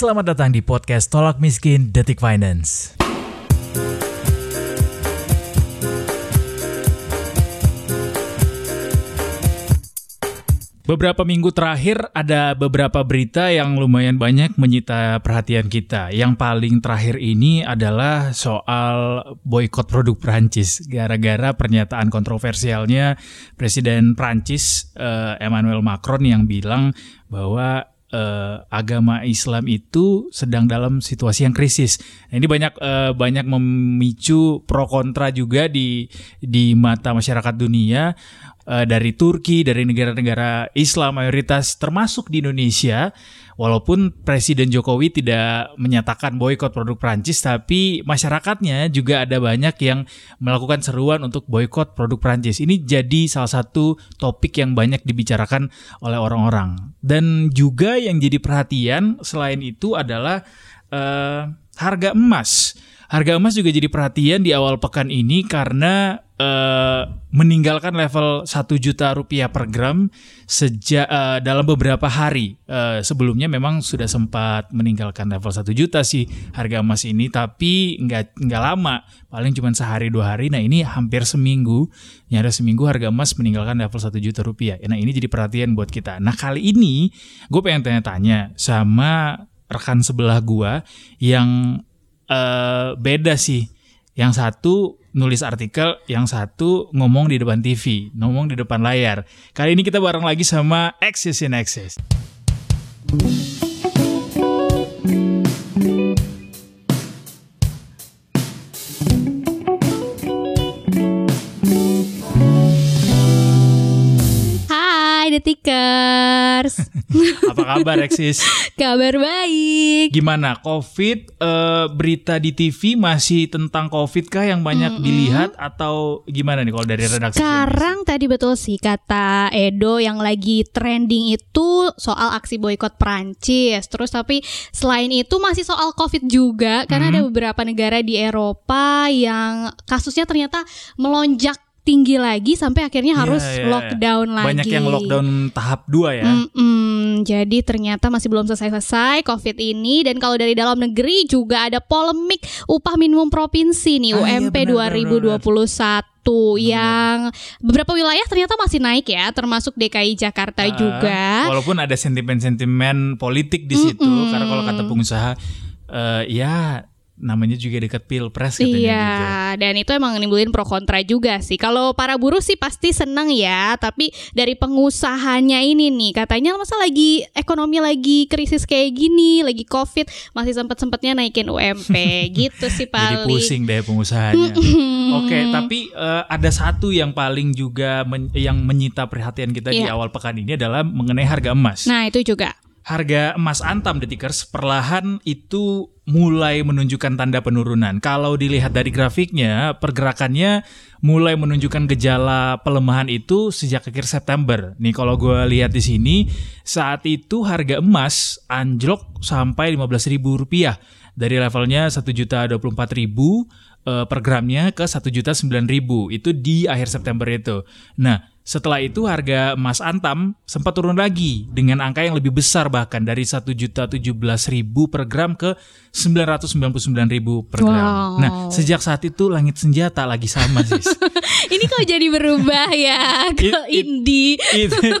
Selamat datang di podcast Tolak Miskin Detik Finance. Beberapa minggu terakhir ada beberapa berita yang lumayan banyak menyita perhatian kita. Yang paling terakhir ini adalah soal boykot produk Prancis gara-gara pernyataan kontroversialnya Presiden Prancis uh, Emmanuel Macron yang bilang bahwa uh, agama Islam itu sedang dalam situasi yang krisis. Nah, ini banyak uh, banyak memicu pro kontra juga di di mata masyarakat dunia uh, dari Turki, dari negara-negara Islam mayoritas termasuk di Indonesia. Walaupun Presiden Jokowi tidak menyatakan boykot produk Prancis, tapi masyarakatnya juga ada banyak yang melakukan seruan untuk boykot produk Prancis. Ini jadi salah satu topik yang banyak dibicarakan oleh orang-orang. Dan juga yang jadi perhatian selain itu adalah uh, harga emas. Harga emas juga jadi perhatian di awal pekan ini karena uh, meninggalkan level 1 juta rupiah per gram sejak uh, dalam beberapa hari. Uh, sebelumnya memang sudah sempat meninggalkan level 1 juta sih harga emas ini, tapi nggak nggak lama, paling cuma sehari dua hari. Nah ini hampir seminggu, nyara seminggu harga emas meninggalkan level 1 juta rupiah. Nah ini jadi perhatian buat kita. Nah kali ini gue pengen tanya-tanya sama rekan sebelah gue yang uh, beda sih. Yang satu nulis artikel, yang satu ngomong di depan TV, ngomong di depan layar. Kali ini kita bareng lagi sama Access in Access. Detikers. Apa kabar Eksis? kabar baik. Gimana COVID uh, berita di TV masih tentang COVID kah yang banyak mm -hmm. dilihat atau gimana nih kalau dari redaksi? Sekarang tadi betul sih kata Edo yang lagi trending itu soal aksi boykot Prancis. Terus tapi selain itu masih soal COVID juga karena mm -hmm. ada beberapa negara di Eropa yang kasusnya ternyata melonjak tinggi lagi sampai akhirnya iya, harus yeah, yeah, lockdown yeah. lagi. Banyak yang lockdown tahap 2 ya. Mm -mm, jadi ternyata masih belum selesai-selesai COVID ini dan kalau dari dalam negeri juga ada polemik upah minimum provinsi nih ah, UMP iya, benar, 2021 benar. yang beberapa wilayah ternyata masih naik ya, termasuk DKI Jakarta uh, juga. Walaupun ada sentimen-sentimen politik di situ, mm -mm. karena kalau kata pengusaha, uh, ya namanya juga dekat pilpres katanya iya, gitu. dan itu emang nimbulin pro kontra juga sih. Kalau para buruh sih pasti seneng ya, tapi dari pengusahanya ini nih katanya masa lagi ekonomi lagi krisis kayak gini, lagi covid masih sempet sempetnya naikin UMP gitu sih paling. Jadi pusing deh pengusahanya. Oke, okay, tapi uh, ada satu yang paling juga men yang menyita perhatian kita yeah. di iya. awal pekan ini adalah mengenai harga emas. Nah itu juga harga emas antam detikers perlahan itu mulai menunjukkan tanda penurunan. Kalau dilihat dari grafiknya, pergerakannya mulai menunjukkan gejala pelemahan itu sejak akhir September. Nih kalau gue lihat di sini, saat itu harga emas anjlok sampai 15.000 rupiah dari levelnya satu juta dua puluh empat ribu uh, per gramnya ke satu juta sembilan ribu itu di akhir September itu. Nah setelah itu harga emas antam sempat turun lagi dengan angka yang lebih besar bahkan dari satu juta tujuh belas ribu per gram ke sembilan ratus sembilan puluh sembilan ribu per gram. Wow. Nah sejak saat itu langit senjata lagi sama sih. Ini kok jadi berubah ya ke it, indie. It, it,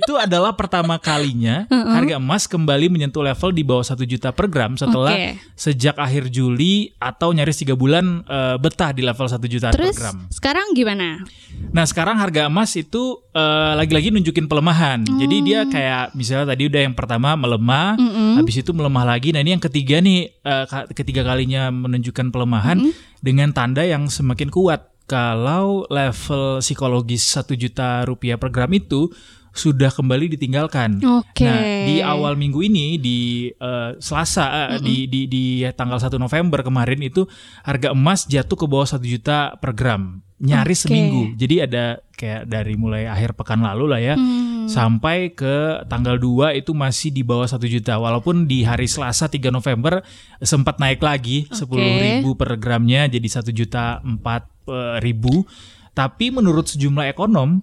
itu adalah pertama kalinya uh -uh. harga emas kembali menyentuh level di bawah satu juta per gram setelah okay. sejak akhir Juli atau nyaris tiga bulan uh, betah di level satu juta per gram. Sekarang gimana? Nah sekarang harga emas itu uh, lagi-lagi nunjukin pelemahan. Hmm. Jadi dia kayak misalnya tadi udah yang pertama melemah, mm -hmm. habis itu melemah lagi. Nah ini yang ketiga nih uh, ketiga kalinya menunjukkan pelemahan mm -hmm. dengan tanda yang semakin kuat kalau level psikologis satu juta rupiah per gram itu sudah kembali ditinggalkan. Okay. Nah, di awal minggu ini di uh, Selasa uh, mm -hmm. di, di di tanggal 1 November kemarin itu harga emas jatuh ke bawah satu juta per gram. Nyaris okay. seminggu. Jadi ada kayak dari mulai akhir pekan lalu lah ya hmm. sampai ke tanggal 2 itu masih di bawah satu juta. Walaupun di hari Selasa 3 November sempat naik lagi sepuluh okay. ribu per gramnya jadi satu juta empat eh, ribu. Tapi menurut sejumlah ekonom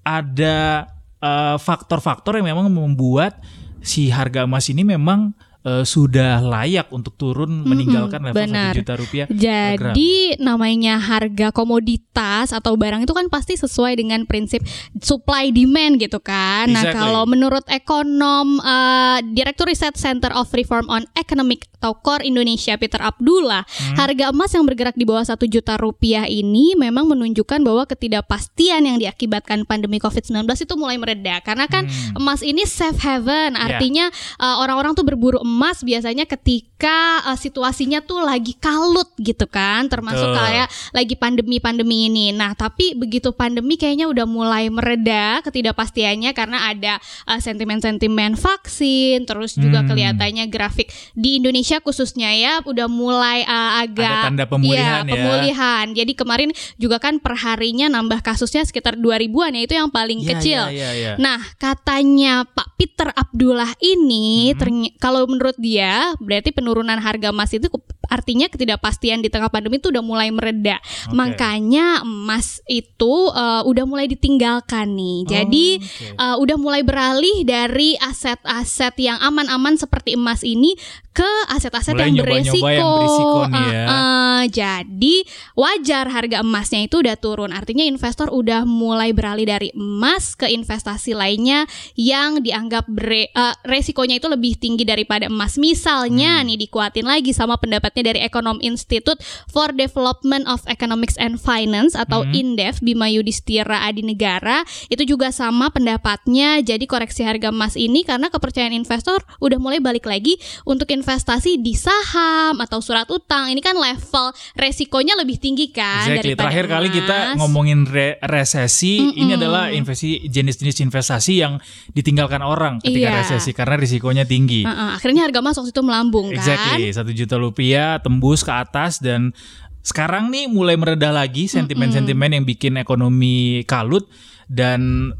ada faktor eh, faktor-faktor yang memang membuat si harga emas ini memang uh, sudah layak untuk turun meninggalkan level benar. 1 juta rupiah. Jadi namanya harga komoditas atau barang itu kan pasti sesuai dengan prinsip supply demand gitu kan. Nah, Exactly. kalau menurut ekonom eh, Direktur Riset Center of Reform on Economic atau KOR Indonesia Peter Abdullah, Hmm. harga emas yang bergerak di bawah 1 juta rupiah ini memang menunjukkan bahwa ketidakpastian yang diakibatkan pandemi Covid-19 itu mulai mereda karena kan Hmm. emas ini safe haven Ya. artinya uh, orang-orang tuh berburu emas biasanya ketika uh, situasinya tuh lagi kalut gitu kan termasuk Betul. kayak lagi pandemi-pandemi ini nah tapi begitu pandemi kayaknya udah mulai mereda ketidakpastiannya karena ada uh, sentimen-sentimen vaksin terus juga Hmm. kelihatannya grafik di Indonesia khususnya ya udah mulai uh, agak Ada tanda pemulihan Iya, ya. pemulihan. Jadi kemarin juga kan perharinya nambah kasusnya sekitar 2000-an ya itu yang paling Iya, kecil. iya, iya, iya. Nah, katanya Pak Peter Abdullah ini Hmm. kalau menurut dia berarti penurunan harga emas itu artinya ketidakpastian di tengah pandemi itu udah mulai mereda. Oke. Makanya emas itu uh, udah mulai ditinggalkan nih. Jadi Oh, oke. uh, udah mulai beralih dari aset-aset yang aman-aman seperti emas ini ke aset-aset yang beresiko. yang berisiko nih ya. Uh, uh, jadi wajar harga emasnya itu udah turun. Artinya investor udah mulai beralih dari emas ke investasi lainnya yang dianggap bre- uh, resikonya itu lebih tinggi daripada emas. Misalnya Hmm. nih dikuatin lagi sama pendapatnya dari Ekonom Institute for Development of Economics and Finance atau Hmm. INDEF Bima Yudhistira Adi Negara itu juga sama pendapatnya. Jadi koreksi harga emas ini karena kepercayaan investor udah mulai balik lagi untuk investasi di saham atau surat utang. Ini kan level resikonya lebih tinggi kan Exactly. daripada Terakhir kali kita emas. ngomongin re- resesi, Mm-mm. ini adalah investasi jenis-jenis investasi yang ditinggalkan orang ketika Iya. resesi karena risikonya tinggi. Uh-uh, akhirnya harga emas waktu itu melambung kan. Exactly, satu juta rupiah tembus ke atas dan sekarang nih mulai meredah lagi sentimen-sentimen yang bikin ekonomi kalut dan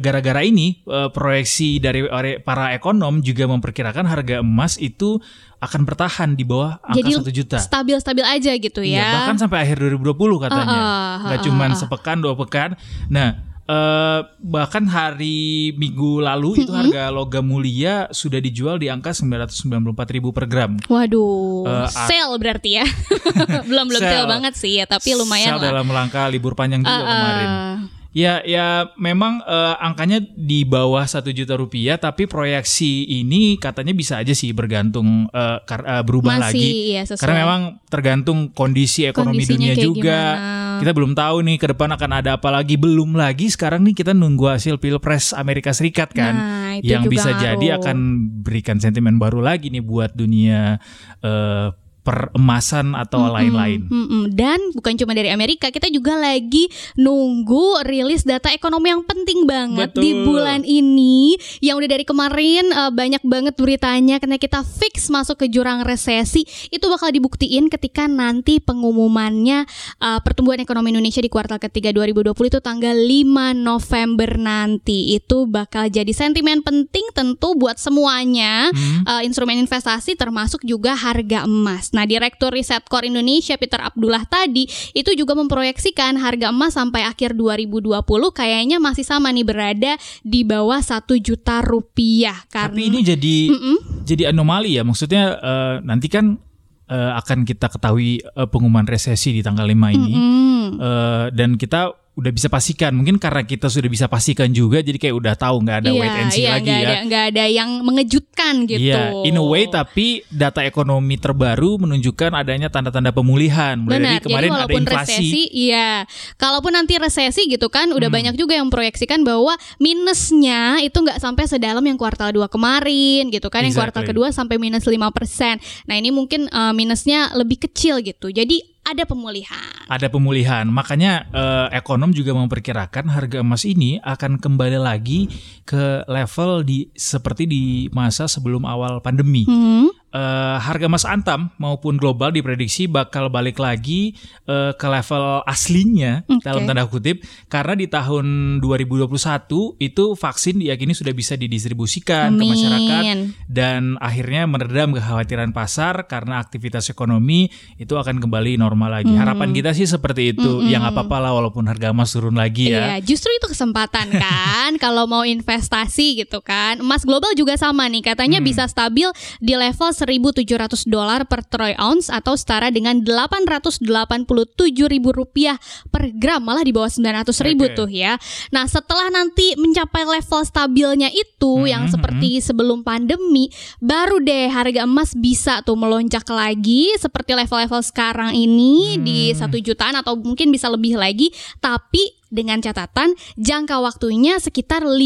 gara-gara ini eh, proyeksi dari para ekonom juga memperkirakan harga emas itu akan bertahan di bawah angka Jadi satu juta. stabil-stabil aja gitu Iya, ya. bahkan sampai akhir 2020 katanya. Uh-uh, Nggak uh-uh, cuman uh-uh. sepekan dua pekan. Nah, eh, bahkan hari Minggu lalu itu harga logam mulia sudah dijual di angka 994.000 per gram. Waduh, sale berarti ya. belum belum sale Sale. banget sih ya, tapi lumayan Sel lah. dalam rangka libur panjang juga Uh-uh. kemarin. Ya, ya memang eh, angkanya di bawah satu juta rupiah, tapi proyeksi ini katanya bisa aja sih bergantung kar- eh, berubah Masih lagi. ya sesuai. Karena memang tergantung kondisi ekonomi Kondisinya dunia juga. gimana. Kita belum tahu nih ke depan akan ada apa lagi. Belum lagi sekarang nih kita nunggu hasil pilpres Amerika Serikat kan, Nah, itu yang juga bisa jadi ngaruh. akan berikan sentimen baru lagi nih buat dunia eh, peremasan atau lain-lain. Mm-mm. Dan bukan cuma dari Amerika, kita juga lagi nunggu rilis data ekonomi yang penting banget Betul. di bulan ini. Yang udah dari kemarin eh, banyak banget beritanya karena kita fix masuk ke jurang resesi. Itu bakal dibuktiin ketika nanti pengumumannya eh, pertumbuhan ekonomi Indonesia di kuartal ketiga 2020 itu tanggal 5 November nanti. Itu bakal jadi sentimen penting tentu buat semuanya Hmm. uh, instrumen investasi termasuk juga harga emas. Nah, Direktur Riset Core Indonesia Peter Abdullah tadi itu juga memproyeksikan harga emas sampai akhir 2020 kayaknya masih sama nih berada di bawah satu juta rupiah karena Tapi ini jadi Mm-mm. jadi anomali ya. Maksudnya eh, nanti kan eh, akan kita ketahui eh, pengumuman resesi di tanggal 5 ini. Mm-mm. Eh, dan kita udah bisa pastikan mungkin karena kita sudah bisa pastikan juga jadi kayak udah tahu nggak ada Iya, wait and see iya, lagi nggak ya ada, nggak ada yang mengejutkan gitu. Iya, in a way tapi data ekonomi terbaru menunjukkan adanya tanda-tanda pemulihan. Mulai Benar. dari kemarin Jadi ada walaupun inflasi. resesi, iya. Kalaupun nanti resesi gitu kan, udah Hmm. banyak juga yang proyeksikan bahwa minusnya itu nggak sampai sedalam yang kuartal 2 kemarin gitu kan. Yang kuartal Exactly. kedua sampai minus 5%. Nah, ini mungkin eh, minusnya lebih kecil gitu. Jadi ada pemulihan. Ada pemulihan. Makanya eh, ekonom juga memperkirakan harga emas ini akan kembali lagi ke level di seperti di masa sebelum awal pandemi. Hmm. Uh, harga emas antam maupun global diprediksi bakal balik lagi uh, ke level aslinya okay. dalam tanda kutip karena di tahun 2021 itu vaksin diyakini sudah bisa didistribusikan Amin. ke masyarakat dan akhirnya meredam kekhawatiran pasar karena aktivitas ekonomi itu akan kembali normal lagi. Hmm. Harapan kita sih seperti itu. Hmm. Yang apa-apa lah walaupun harga emas turun lagi ya. Iya, justru itu kesempatan kan kalau mau investasi gitu kan. Emas global juga sama nih, katanya hmm. bisa stabil di level 1.700 dolar per troy ounce atau setara dengan 887 ribu rupiah per gram malah di bawah 900 ribu okay. tuh ya. Nah setelah nanti mencapai level stabilnya itu hmm, yang hmm, seperti hmm. sebelum pandemi, baru deh harga emas bisa tuh melonjak lagi seperti level-level sekarang ini hmm. di satu jutaan atau mungkin bisa lebih lagi, tapi dengan catatan jangka waktunya sekitar 5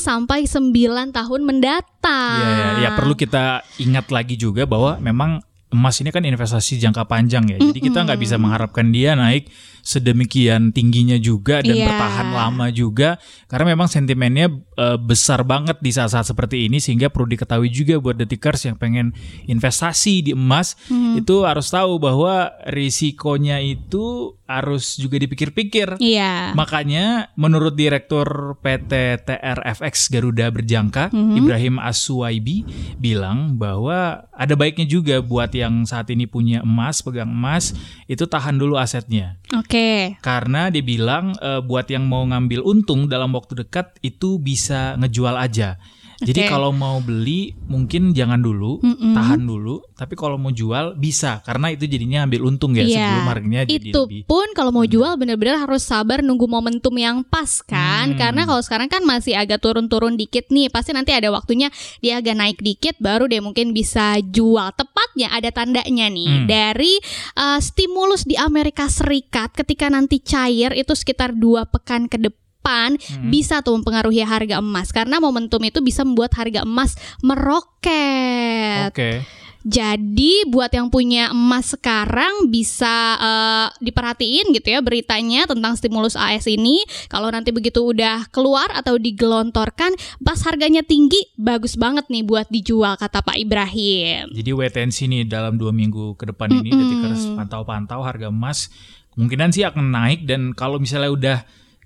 sampai 9 tahun mendatang. Ya, ya, ya perlu kita ingat lagi juga bahwa memang emas ini kan investasi jangka panjang ya. Jadi kita nggak bisa mengharapkan dia naik sedemikian tingginya juga dan yeah. bertahan lama juga karena memang sentimennya uh, besar banget di saat-saat seperti ini sehingga perlu diketahui juga buat detikers yang pengen investasi di emas hmm. itu harus tahu bahwa risikonya itu harus juga dipikir-pikir. Yeah. Makanya menurut Direktur PT TRFX Garuda Berjangka hmm. Ibrahim Aswaibi bilang bahwa ada baiknya juga buat yang saat ini punya emas, pegang emas, itu tahan dulu asetnya. Oke. Okay. Karena dia bilang uh, buat yang mau ngambil untung dalam waktu dekat itu bisa ngejual aja. Jadi kalau mau beli mungkin jangan dulu, mm -mm. tahan dulu. Tapi kalau mau jual bisa karena itu jadinya ambil untung ya yeah. sebelum harganya jadi Itu lebih. pun kalau mau jual benar-benar harus sabar nunggu momentum yang pas kan. Hmm. Karena kalau sekarang kan masih agak turun-turun dikit nih, pasti nanti ada waktunya dia agak naik dikit baru deh mungkin bisa jual. Tepatnya ada tandanya nih hmm. dari uh, stimulus di Amerika Serikat ketika nanti cair itu sekitar dua pekan ke depan depan hmm. bisa tuh mempengaruhi harga emas karena momentum itu bisa membuat harga emas meroket. Oke. Okay. Jadi buat yang punya emas sekarang bisa uh, diperhatiin gitu ya beritanya tentang stimulus AS ini. Kalau nanti begitu udah keluar atau digelontorkan, pas harganya tinggi, bagus banget nih buat dijual kata Pak Ibrahim. Jadi wait and see nih dalam dua minggu ke depan ini, mm -mm. harus pantau-pantau harga emas kemungkinan sih akan naik dan kalau misalnya udah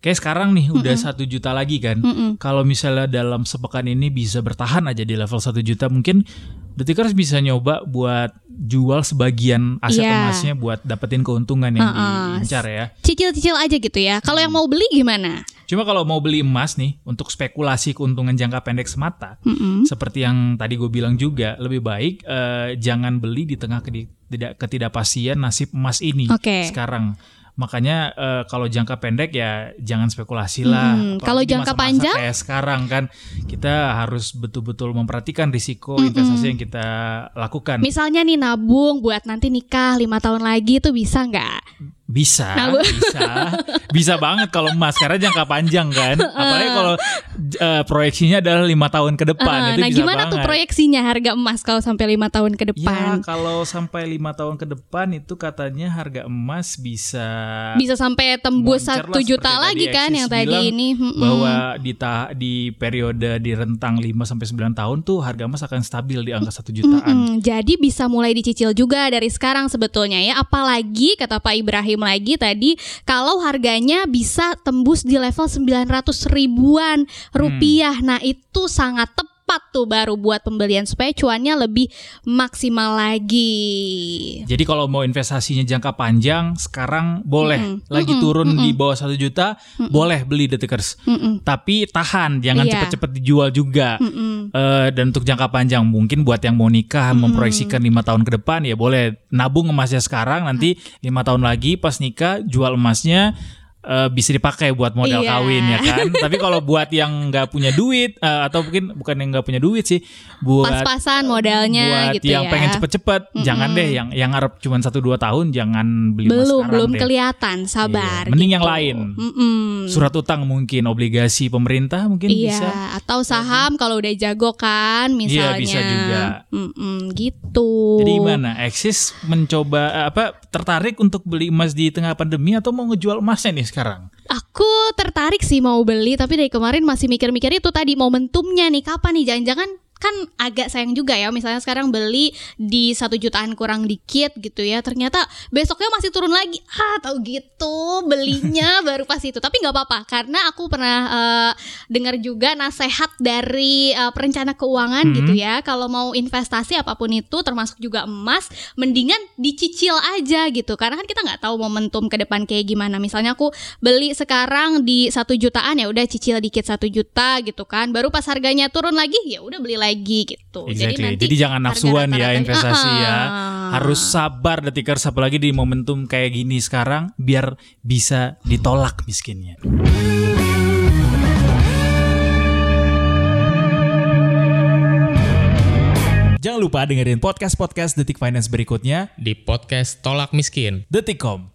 Kayak sekarang nih udah satu juta lagi kan. Mm -mm. Kalau misalnya dalam sepekan ini bisa bertahan aja di level satu juta, mungkin Detikers bisa nyoba buat jual sebagian aset yeah. emasnya buat dapetin keuntungan yang uh -uh. diincar ya. Cicil-cicil aja gitu ya. Kalau yang mau beli gimana? Cuma kalau mau beli emas nih untuk spekulasi keuntungan jangka pendek semata, mm -hmm. seperti yang tadi gue bilang juga, lebih baik uh, jangan beli di tengah ketidakpastian nasib emas ini okay. sekarang Makanya uh, kalau jangka pendek ya jangan spekulasi lah. Hmm, kalau jangka masa -masa panjang kayak sekarang kan kita harus betul-betul memperhatikan risiko hmm, investasi yang kita lakukan. Misalnya nih nabung buat nanti nikah lima tahun lagi itu bisa nggak? Bisa, nah, bisa, bisa banget kalau emas karena jangka panjang kan. Apalagi kalau uh, proyeksinya adalah lima tahun ke depan uh, itu Nah, bisa gimana banget. tuh proyeksinya harga emas kalau sampai lima tahun ke depan? Ya, kalau sampai lima tahun ke depan itu katanya harga emas bisa bisa sampai tembus satu juta lagi kan yang tadi ini. Bahwa di ta di periode di rentang 5 sampai sembilan tahun tuh harga emas akan stabil di angka satu jutaan. Mm -mm. Jadi bisa mulai dicicil juga dari sekarang sebetulnya ya. Apalagi kata Pak Ibrahim lagi tadi kalau harganya bisa tembus di level 900 ribuan rupiah. Hmm. Nah, itu sangat tepat tepat tuh baru buat pembelian supaya cuannya lebih maksimal lagi. Jadi kalau mau investasinya jangka panjang sekarang boleh mm -hmm. lagi mm -hmm. turun mm -hmm. di bawah satu juta mm -hmm. boleh beli detikers. Mm -hmm. Tapi tahan jangan yeah. cepet-cepet dijual juga. Mm -hmm. uh, dan untuk jangka panjang mungkin buat yang mau nikah mm -hmm. memproyeksikan lima tahun ke depan ya boleh nabung emasnya sekarang nanti lima tahun lagi pas nikah jual emasnya uh, bisa dipakai buat modal iya. kawin ya kan. Tapi kalau buat yang nggak punya duit uh, atau mungkin bukan yang nggak punya duit sih, buat pas-pasan modalnya buat gitu yang ya. pengen cepet-cepet, mm -hmm. jangan deh yang yang ngarep cuma satu dua tahun, jangan beli belum belum deh. kelihatan, sabar. Iya. Mending gitu. yang lain. Mm -mm. Surat utang mungkin, obligasi pemerintah mungkin iya. bisa. Atau saham kalau udah jago kan, misalnya. Iya bisa juga. Mm -mm, gitu. Jadi gimana? Eksis mencoba apa tertarik untuk beli emas di tengah pandemi atau mau ngejual emasnya nih sekarang? Aku tertarik sih mau beli, tapi dari kemarin masih mikir-mikir itu tadi momentumnya nih kapan nih jangan-jangan kan agak sayang juga ya misalnya sekarang beli di satu jutaan kurang dikit gitu ya ternyata besoknya masih turun lagi. Ah tahu gitu belinya baru pas itu. Tapi nggak apa-apa karena aku pernah uh, dengar juga nasehat dari uh, perencana keuangan hmm. gitu ya. Kalau mau investasi apa pun itu termasuk juga emas mendingan dicicil aja gitu. Karena kan kita nggak tahu momentum ke depan kayak gimana. Misalnya aku beli sekarang di satu jutaan ya udah cicil dikit satu juta gitu kan. Baru pas harganya turun lagi ya udah beli lagi gitu. Exactly. Jadi, nanti Jadi jangan nafsuan ya investasi uh, ya. Harus sabar detikers apalagi di momentum kayak gini sekarang biar bisa ditolak miskinnya. Jangan lupa dengerin podcast-podcast Detik Finance berikutnya di podcast Tolak Miskin. Detikcom